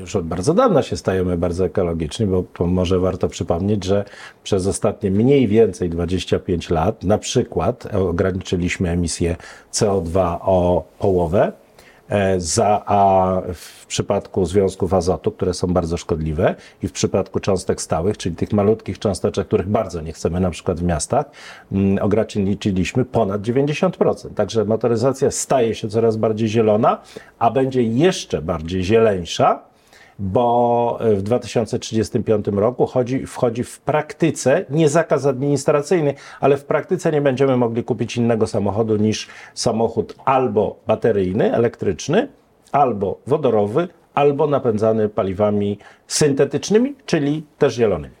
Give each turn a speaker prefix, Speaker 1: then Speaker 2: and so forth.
Speaker 1: już od bardzo dawna się stajemy bardzo ekologiczni, bo może warto przypomnieć, że przez ostatnie mniej więcej 25 lat na przykład ograniczyliśmy emisję CO2 o połowę, e, za, a w przypadku związków azotu, które są bardzo szkodliwe i w przypadku cząstek stałych, czyli tych malutkich cząsteczek, których bardzo nie chcemy na przykład w miastach, mm, ograniczyliśmy ponad 90%. Także motoryzacja staje się coraz bardziej zielona, a będzie jeszcze bardziej zieleńsza, bo w 2035 roku chodzi, wchodzi w praktyce, nie zakaz administracyjny, ale w praktyce nie będziemy mogli kupić innego samochodu niż samochód albo bateryjny, elektryczny, albo wodorowy, albo napędzany paliwami syntetycznymi, czyli też zielonymi.